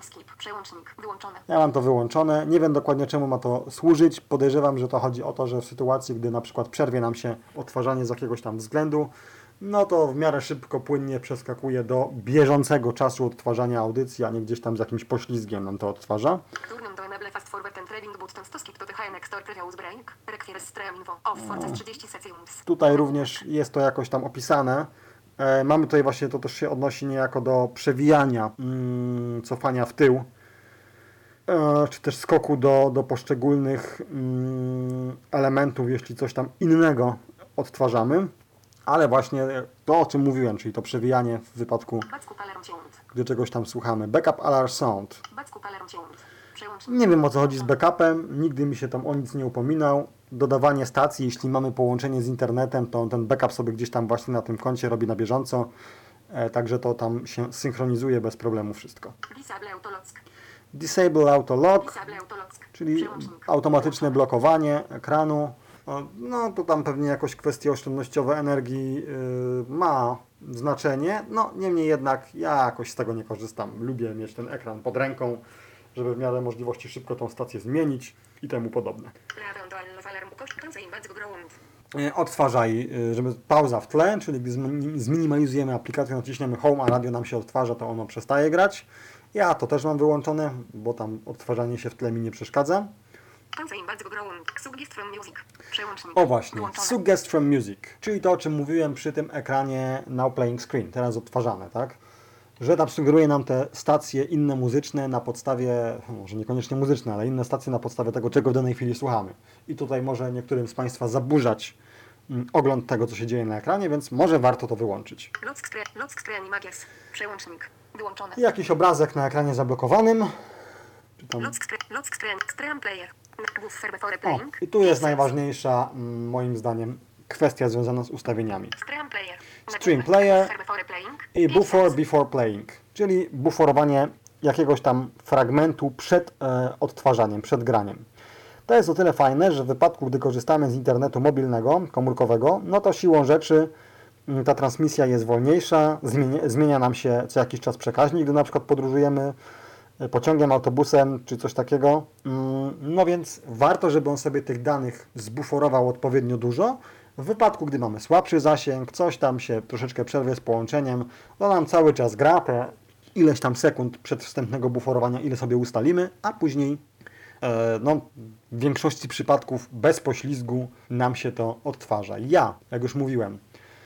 Skip. Przełącznik. Wyłączone.
Ja mam to wyłączone. Nie wiem dokładnie czemu ma to służyć. Podejrzewam, że to chodzi o to, że w sytuacji, gdy na przykład przerwie nam się odtwarzanie z jakiegoś tam względu, no to w miarę szybko, płynnie przeskakuje do bieżącego czasu odtwarzania audycji, a nie gdzieś tam z jakimś poślizgiem nam to odtwarza.
Turn on to enable fast forward and trading button to skip to TH Next Store Previous Break. Requires stream info. Off forces 30 seconds.
Tutaj również jest to jakoś tam opisane. E, mamy tutaj właśnie, to też się odnosi niejako do przewijania, mm, cofania w tył, e, czy też skoku do, do poszczególnych mm, elementów, jeśli coś tam innego odtwarzamy. Ale właśnie to, o czym mówiłem, czyli to przewijanie w wypadku, gdy czegoś tam słuchamy. Backup Alarm Sound. Nie wiem o co chodzi z backupem, nigdy mi się tam o nic nie upominał. Dodawanie stacji, jeśli mamy połączenie z internetem, to ten backup sobie gdzieś tam właśnie na tym koncie robi na bieżąco. E, także to tam się synchronizuje bez problemu wszystko.
Disable
Auto Lock, czyli automatyczne blokowanie ekranu. No to tam pewnie jakoś kwestie oszczędnościowe energii yy, ma znaczenie. No niemniej jednak ja jakoś z tego nie korzystam. Lubię mieć ten ekran pod ręką, żeby w miarę możliwości szybko tą stację zmienić i temu podobne. E, Odtwarzaj, y, żeby pauza w tle, czyli gdy zmin- zminimalizujemy aplikację, naciśniemy home, a radio nam się odtwarza, to ono przestaje grać. Ja to też mam wyłączone, bo tam odtwarzanie się w tle mi nie przeszkadza. O właśnie. Suggest from Music, czyli to o czym mówiłem przy tym ekranie Now Playing Screen, teraz odtwarzane, tak? Że tam sugeruje nam te stacje inne muzyczne na podstawie, może niekoniecznie muzyczne, ale inne stacje na podstawie tego, czego w danej chwili słuchamy. I tutaj może niektórym z Państwa zaburzać mm, ogląd tego, co się dzieje na ekranie, więc może warto to wyłączyć.
Przełącznik. Wyłączone.
Jakiś obrazek na ekranie zablokowanym. Czy tam... O, i tu jest najważniejsza, mm, moim zdaniem, kwestia związana z ustawieniami.
Stream player.
I buffer before playing, czyli buforowanie jakiegoś tam fragmentu przed e, odtwarzaniem, przed graniem. To jest o tyle fajne, że w wypadku, gdy korzystamy z internetu mobilnego, komórkowego, no to siłą rzeczy mm, ta transmisja jest wolniejsza, zmienia, zmienia nam się co jakiś czas przekaźnik, gdy na przykład podróżujemy pociągiem, autobusem czy coś takiego. Mm, No więc warto, żeby on sobie tych danych zbuforował odpowiednio dużo. W wypadku, gdy mamy słabszy zasięg, coś tam się troszeczkę przerwie z połączeniem, to nam cały czas gra te ileś tam sekund przed wstępnego buforowania, ile sobie ustalimy, a później e, no, w większości przypadków bez poślizgu nam się to odtwarza. Ja, jak już mówiłem,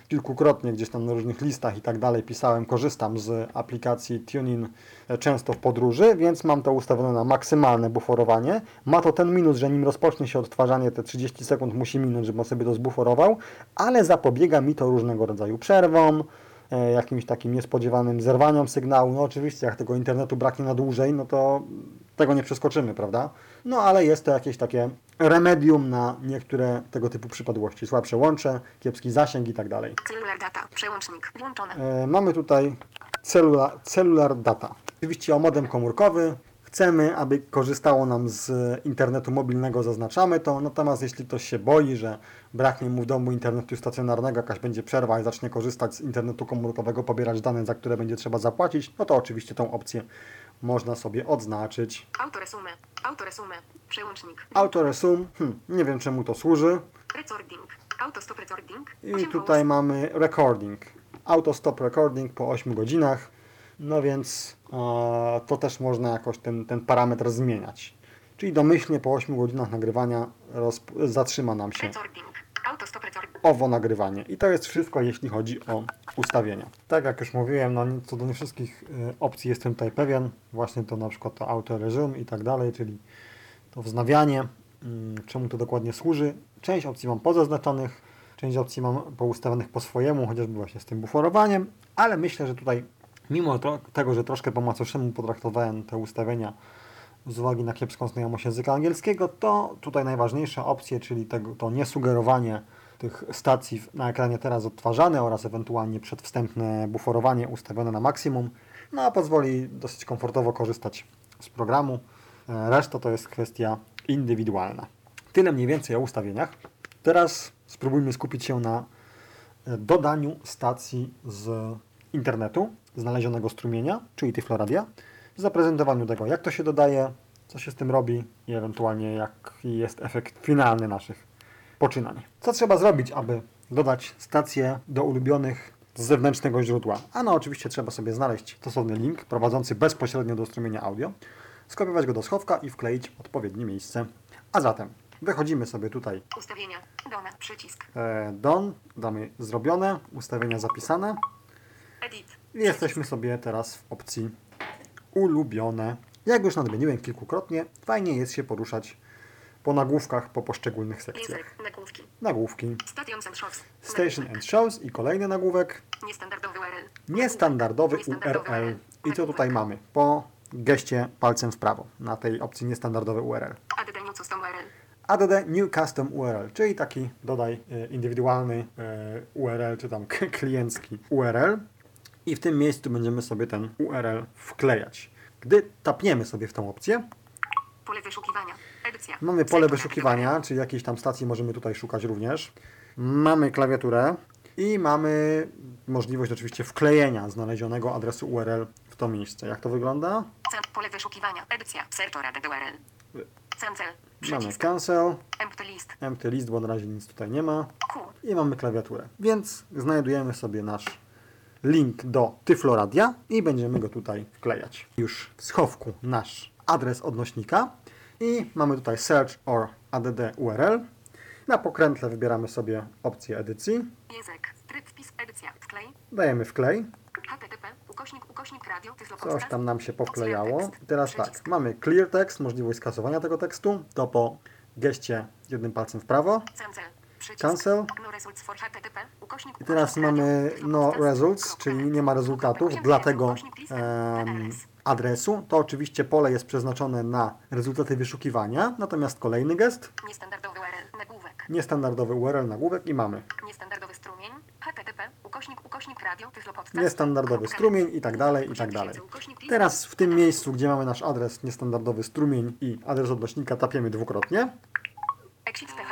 kilkukrotnie gdzieś tam na różnych listach i tak dalej pisałem, korzystam z aplikacji TuneIn e, często w podróży, więc mam to ustawione na maksymalne buforowanie. Ma to ten minus, że nim rozpocznie się odtwarzanie, te 30 sekund musi minąć, żeby on sobie to zbuforował, ale zapobiega mi to różnego rodzaju przerwom, e, jakimś takim niespodziewanym zerwaniom sygnału. No oczywiście, jak tego internetu braknie na dłużej, no to tego nie przeskoczymy, prawda? No ale jest to jakieś takie remedium na niektóre tego typu przypadłości. Słabsze łącze, kiepski zasięg i tak dalej.
Cellular data. Przełącznik. Włączone.
E, mamy tutaj cellular, cellular data. Oczywiście o modem komórkowy. chcemy, aby korzystało nam z internetu mobilnego, zaznaczamy to. Natomiast jeśli ktoś się boi, że braknie mu w domu internetu stacjonarnego, jakaś będzie przerwa i zacznie korzystać z internetu komórkowego, pobierać dane, za które będzie trzeba zapłacić, no to oczywiście tą opcję można sobie odznaczyć.
Autoresume. Autoresume. Przełącznik.
Autoresume, hmm, nie wiem czemu to służy.
Recording. Autostop recording.
I tutaj mamy recording. Auto stop recording po 8 godzinach. No więc e, to też można jakoś ten, ten parametr zmieniać. Czyli domyślnie po 8 godzinach nagrywania zatrzyma nam się
Recording.
Owo nagrywanie. I to jest wszystko, jeśli chodzi o ustawienia. Tak jak już mówiłem, no co do nie wszystkich e, opcji jestem tutaj pewien. Właśnie to na przykład to auto resume i tak dalej, czyli to wznawianie. Mm, Czemu to dokładnie służy? Część opcji mam pozaznaczonych, część opcji mam poustawionych po swojemu, chociażby właśnie z tym buforowaniem, ale myślę, że tutaj mimo to, tego, że troszkę po macoszemu potraktowałem te ustawienia z uwagi na kiepską znajomość języka angielskiego, to tutaj najważniejsze opcje, czyli tego, to niesugerowanie tych stacji na ekranie teraz odtwarzane oraz ewentualnie przedwstępne buforowanie ustawione na maksimum, no a pozwoli dosyć komfortowo korzystać z programu. E, Reszta to jest kwestia indywidualna. Tyle mniej więcej o ustawieniach. Teraz spróbujmy skupić się na e, dodaniu stacji z internetu, znalezionego strumienia, czyli Tyfloradia, zaprezentowaniu tego, jak to się dodaje, co się z tym robi i ewentualnie jaki jest efekt finalny naszych poczynań. Co trzeba zrobić, aby dodać stację do ulubionych z zewnętrznego źródła? Ano oczywiście trzeba sobie znaleźć stosowny link prowadzący bezpośrednio do strumienia audio, skopiować go do schowka i wkleić w odpowiednie miejsce. A zatem wychodzimy sobie tutaj
Ustawienia. Dona. Przycisk.
e, Don, damy zrobione, ustawienia zapisane
Edit.
i jesteśmy sobie teraz w opcji ulubione. Jak już nadmieniłem kilkukrotnie, fajnie jest się poruszać po nagłówkach po poszczególnych sekcjach.
Język. Nagłówki.
Nagłówki
Stations and shows.
Station and Shows i kolejny nagłówek
Niestandardowy URL.
niestandardowy
Niestandardowy
URL. I co tutaj mamy? Po geście palcem w prawo na tej opcji niestandardowy URL.
Add new custom URL.
add new custom URL, czyli taki dodaj e, indywidualny e, URL, czy tam kliencki URL i w tym miejscu będziemy sobie ten URL wklejać. Gdy tapniemy sobie w tą opcję,
Pole wyszukiwania. Edycja.
mamy pole wyszukiwania, czyli jakiejś tam stacji możemy tutaj szukać również. Mamy klawiaturę i mamy możliwość oczywiście wklejenia znalezionego adresu URL w to miejsce. Jak to wygląda?
Pole wyszukiwania. Edycja. URL. Cancel.
Mamy cancel,
Empty list.
empty list, bo na razie nic tutaj nie ma. I mamy klawiaturę. Więc znajdujemy sobie nasz link do Tyfloradia i będziemy go tutaj wklejać. Już w schowku nasz adres odnośnika i mamy tutaj search or add URL. Na pokrętle wybieramy sobie opcję edycji,
Język. Tryb wpis. Edycja. Wklej.
dajemy wklej,
http. Ukośnik. Ukośnik radio.
Coś tam nam się powklejało. I teraz tak, mamy clear text, możliwość skasowania tego tekstu, to po geście jednym palcem w prawo.
Cancel.
Cancel.
No.
I teraz mamy no results, czyli nie ma rezultatów
Ukośnik
dla
jeden,
tego
ukośnik list.
em,
PLS.
adresu. To oczywiście pole jest przeznaczone na rezultaty wyszukiwania, natomiast kolejny gest,
Niestandardowy URL. Nagłówek.
niestandardowy URL nagłówek i mamy
Niestandardowy strumień. http. Ukośnik. Ukośnik radio.
Niestandardowy strumień i tak dalej, i tak dalej. Teraz w tym miejscu, gdzie mamy nasz adres niestandardowy strumień i adres odnośnika tapiemy dwukrotnie.
Exit the.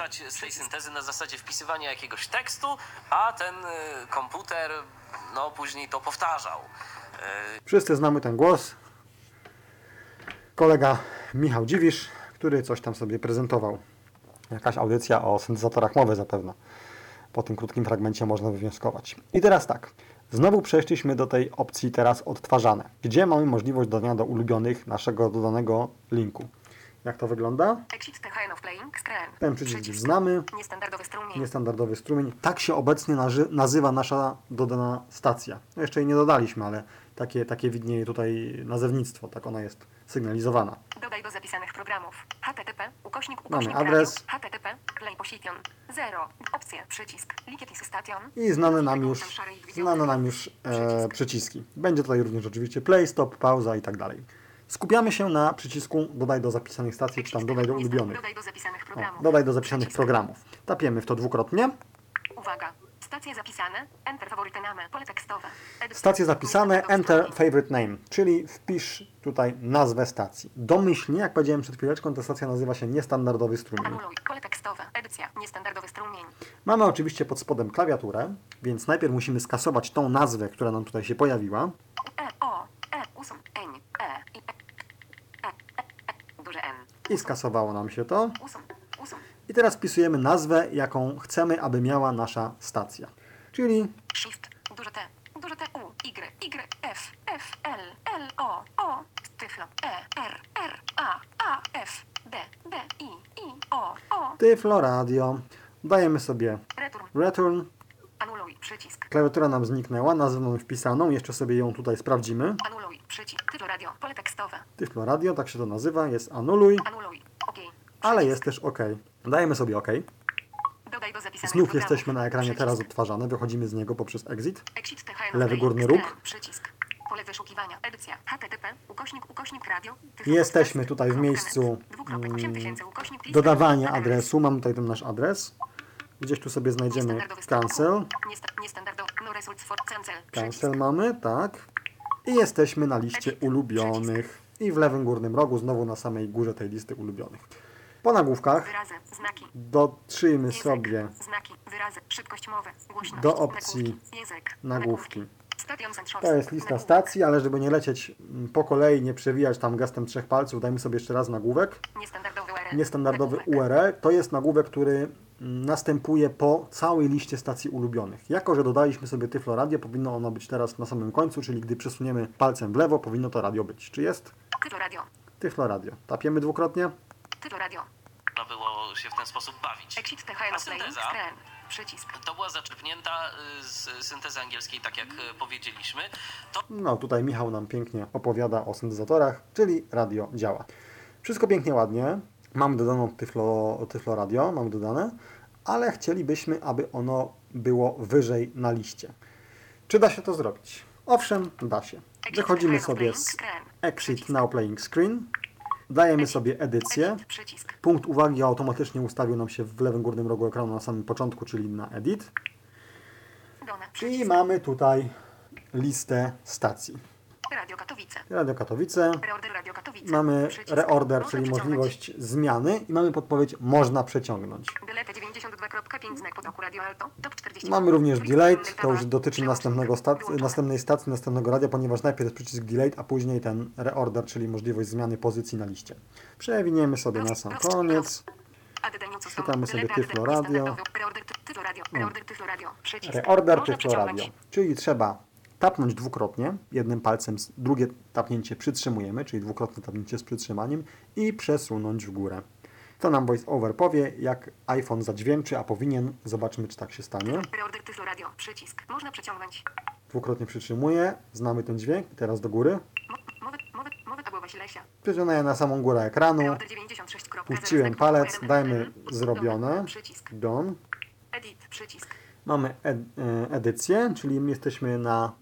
Korzystać z tej syntezy na zasadzie wpisywania jakiegoś tekstu, a ten y, komputer no później to powtarzał. Y,
Wszyscy znamy ten głos. Kolega Michał Dziwisz, który coś tam sobie prezentował. Jakaś audycja o syntezatorach mowy zapewne. Po tym krótkim fragmencie można wywnioskować. I teraz tak. Znowu przeszliśmy do tej opcji teraz odtwarzane, gdzie mamy możliwość dodania do ulubionych naszego dodanego linku. Jak to wygląda? Ten przycisk już znamy.
Niestandardowy strumień.
Niestandardowy strumień. Tak się obecnie nazywa nasza dodana stacja. No jeszcze jej nie dodaliśmy, ale takie, takie widnieje tutaj nazewnictwo, tak ona jest sygnalizowana.
Dodaj do zapisanych programów. http. Ukośnik.
Mamy
Ukośnik
adres.
Radio, http. Play position. 0. Opcje. Przycisk. Station.
I znane nam już, znane nam już e, przyciski. Będzie tutaj również oczywiście play, stop, pauza i tak dalej. Skupiamy się na przycisku dodaj do zapisanych stacji, czy tam dodaj do ulubionych.
Dodaj do zapisanych
O,
programów.
dodaj do zapisanych programów. Tapiemy w to dwukrotnie.
Uwaga. Stacje zapisane. Enter namy. Pole tekstowe.
Stacje zapisane, enter favorite name, czyli wpisz tutaj nazwę stacji. Domyślnie, jak powiedziałem przed chwileczką, ta stacja nazywa się niestandardowy strumień.
Anuluj. Pole tekstowe. Edycja. Niestandardowy strumień.
Mamy oczywiście pod spodem klawiaturę, więc najpierw musimy skasować tą nazwę, która nam tutaj się pojawiła.
E, O, E, usum, N, E. I
skasowało nam się to. I teraz wpisujemy nazwę, jaką chcemy, aby miała nasza stacja. Czyli
Shift, duże T, duże T, U, Y, Y, F, F, L, L, O, O, Tyflo, E, R, R, A, A, F, D, D, I, I, O, O,
Tyflo Radio. Dajemy sobie
return,
return.
Anuluj, przycisk,
Klawiatura nam zniknęła, nazwę mamy wpisaną, jeszcze sobie ją tutaj sprawdzimy.
anuluj, przycisk, tyflo radio, pole tekstowe,
Tyflo Radio, tak się to nazywa, jest anuluj,
anuluj, OK,
ale jest też OK. Dajemy sobie OK.
dodaj do zapisanych
Znów
programów.
jesteśmy na ekranie
Przycisk.
teraz odtwarzane, wychodzimy z niego poprzez exit.
Exit
Lewy górny róg.
Przycisk. Pole wyszukiwania. Edycja. HTTP. Ukośnik, ukośnik radio. tyflo
Jesteśmy tutaj w miejscu
net, dwukropek, 8000, ukośnik, list,
Dodawania
adres.
adresu, mamy tutaj ten nasz adres. Gdzieś tu sobie znajdziemy cancel.
No cancel.
Cancel mamy, tak. I jesteśmy na liście ulubionych. I w lewym górnym rogu, znowu na samej górze tej listy ulubionych. Po nagłówkach dotrzyjmy sobie. Do opcji
Nagłówki.
To jest lista stacji, ale żeby nie lecieć mm, po kolei, nie przewijać tam gestem trzech palców, dajmy sobie jeszcze raz nagłówek.
Niestandardowy URL.
To jest nagłówek, który następuje po całej liście stacji ulubionych. Jako, że dodaliśmy sobie Tyflo Radio, powinno ono być teraz na samym końcu, czyli gdy przesuniemy palcem w lewo, powinno to radio być. Czy jest?
Tyflo radio.
Tyflo Radio. Tapiemy dwukrotnie.
Tyflo radio.
Można było się w ten sposób bawić.
Exit THN
synteza?
Przycisk.
To była zaczerpnięta y, z syntezy angielskiej, tak jak y, powiedzieliśmy. To
No, tutaj Michał nam pięknie opowiada o syntezatorach, czyli radio działa. Wszystko pięknie, ładnie. Mamy dodaną Tyflo, tyflo Radio, mamy dodane, ale chcielibyśmy, aby ono było wyżej na liście. Czy da się to zrobić? Owszem, da się. Wychodzimy sobie z. Exit Now Playing Screen. Dajemy sobie edycję. Punkt uwagi automatycznie ustawił nam się w lewym górnym rogu ekranu na samym początku, czyli na edit. I mamy tutaj listę stacji.
Radio Katowice.
Radio Katowice,
Reorder Radio Katowice.
Mamy
Przycisk.
reorder,
Można
czyli możliwość zmiany i mamy podpowiedź można przeciągnąć.
Delete 92.5 znak potoku Radio Alto. Top 40.
Mamy również delete, to już dotyczy następnego następnej stacji, następnego radia, ponieważ najpierw jest przycisk delete, a później ten reorder, czyli możliwość zmiany pozycji na liście. Przewiniemy sobie na sam koniec. Czytamy sobie Tyflo Radio.
Reorder Ty- Tyflo Radio. Przeciągnąć.
czyli trzeba tapnąć dwukrotnie, jednym palcem, drugie tapnięcie przytrzymujemy, czyli dwukrotne tapnięcie z przytrzymaniem i przesunąć w górę. To nam VoiceOver powie, jak iPhone zadźwięczy, a powinien. Zobaczmy, czy tak się stanie.
Reorder Tyflo Radio. Przycisk. Można przeciągnąć.
Dwukrotnie przytrzymuję, znamy ten dźwięk, teraz do góry. Przyciągnę na samą górę ekranu,
Reorder 96.
puściłem palec, dajmy zrobione. Done. Mamy ed e, edycję, czyli jesteśmy na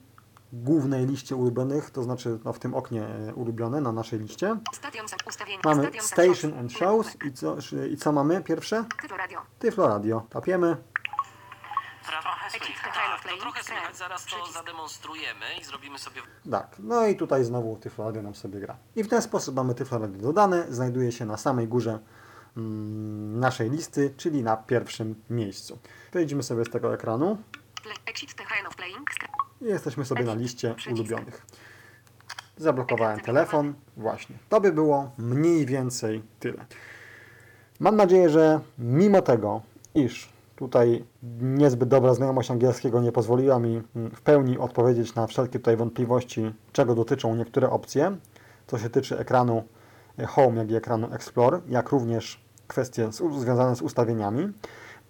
głównej liście ulubionych, to znaczy no, w tym oknie e, ulubione na naszej liście. Mamy Station
Shows.
and Shows i co, i co mamy pierwsze?
Tyflo Radio.
Tyflo Radio. Tapiemy.
trochę
Exit
słychać. Tak, to
Playing
trochę słychać. Zaraz to zademonstrujemy i zrobimy sobie
Tak, no i tutaj znowu Tyflo Radio nam sobie gra. I w ten sposób mamy Tyflo Radio dodane, znajduje się na samej górze mm, naszej listy, czyli na pierwszym miejscu. Przejdźmy sobie z tego ekranu.
Exit THN of Playing.
I jesteśmy sobie na liście ulubionych. Zablokowałem telefon. Właśnie. To by było mniej więcej tyle. Mam nadzieję, że mimo tego, iż tutaj niezbyt dobra znajomość angielskiego nie pozwoliła mi mm, w pełni odpowiedzieć na wszelkie tutaj wątpliwości, czego dotyczą niektóre opcje, co się tyczy ekranu e, Home, jak i ekranu Explore, jak również kwestie związane z ustawieniami.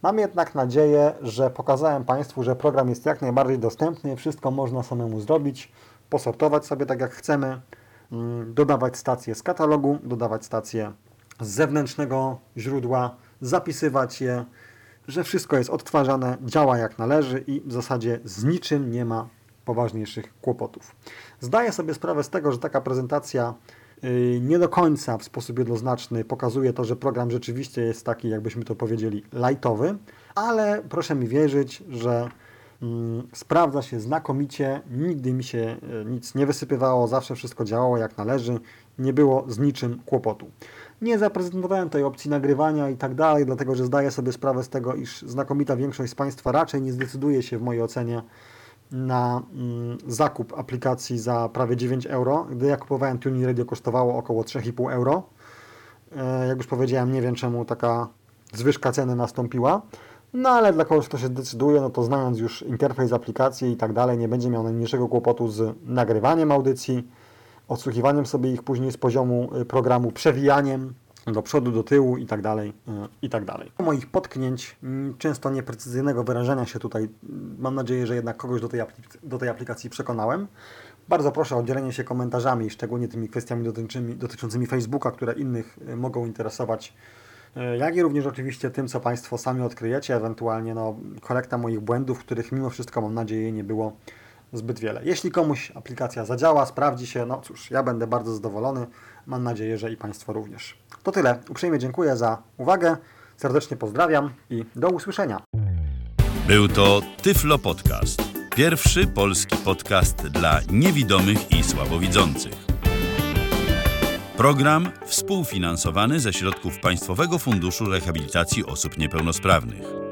Mam jednak nadzieję, że pokazałem Państwu, że program jest jak najbardziej dostępny, wszystko można samemu zrobić, posortować sobie tak jak chcemy, mm, dodawać stacje z katalogu, dodawać stacje z zewnętrznego źródła, zapisywać je, że wszystko jest odtwarzane, działa jak należy i w zasadzie z niczym nie ma poważniejszych kłopotów. Zdaję sobie sprawę z tego, że taka prezentacja nie do końca w sposób jednoznaczny pokazuje to, że program rzeczywiście jest taki, jakbyśmy to powiedzieli, lightowy, ale proszę mi wierzyć, że Mm, Sprawdza się znakomicie, nigdy mi się e, nic nie wysypywało, zawsze wszystko działało jak należy, nie było z niczym kłopotu. Nie zaprezentowałem tej opcji nagrywania i tak dalej, dlatego że zdaję sobie sprawę z tego, iż znakomita większość z Państwa raczej nie zdecyduje się w mojej ocenie na mm, zakup aplikacji za prawie 9 euro. Gdy ja kupowałem Tuning Radio kosztowało około 3,5 euro. E, Jak już powiedziałem, nie wiem czemu taka zwyżka ceny nastąpiła. No ale dla kogoś, kto się decyduje, no to znając już interfejs aplikacji i tak dalej, nie będzie miał najmniejszego kłopotu z nagrywaniem audycji, odsłuchiwaniem sobie ich później z poziomu y, programu, przewijaniem do przodu, do tyłu i tak dalej, y, i tak dalej. Moich potknięć, często nieprecyzyjnego wyrażenia się tutaj, mam nadzieję, że jednak kogoś do tej, do tej aplikacji przekonałem. Bardzo proszę o dzielenie się komentarzami, szczególnie tymi kwestiami dotyczącymi, dotyczącymi Facebooka, które innych y, mogą interesować E, jak i również oczywiście tym, co Państwo sami odkryjecie, ewentualnie no, korekta moich błędów, których mimo wszystko mam nadzieję nie było zbyt wiele. Jeśli komuś aplikacja zadziała, sprawdzi się, no cóż, ja będę bardzo zadowolony. Mam nadzieję, że i Państwo również. To tyle. Uprzejmie dziękuję za uwagę. Serdecznie pozdrawiam i do usłyszenia.
Był to Tyflo Podcast. Pierwszy polski podcast dla niewidomych i słabowidzących. Program współfinansowany ze środków Państwowego Funduszu Rehabilitacji Osób Niepełnosprawnych.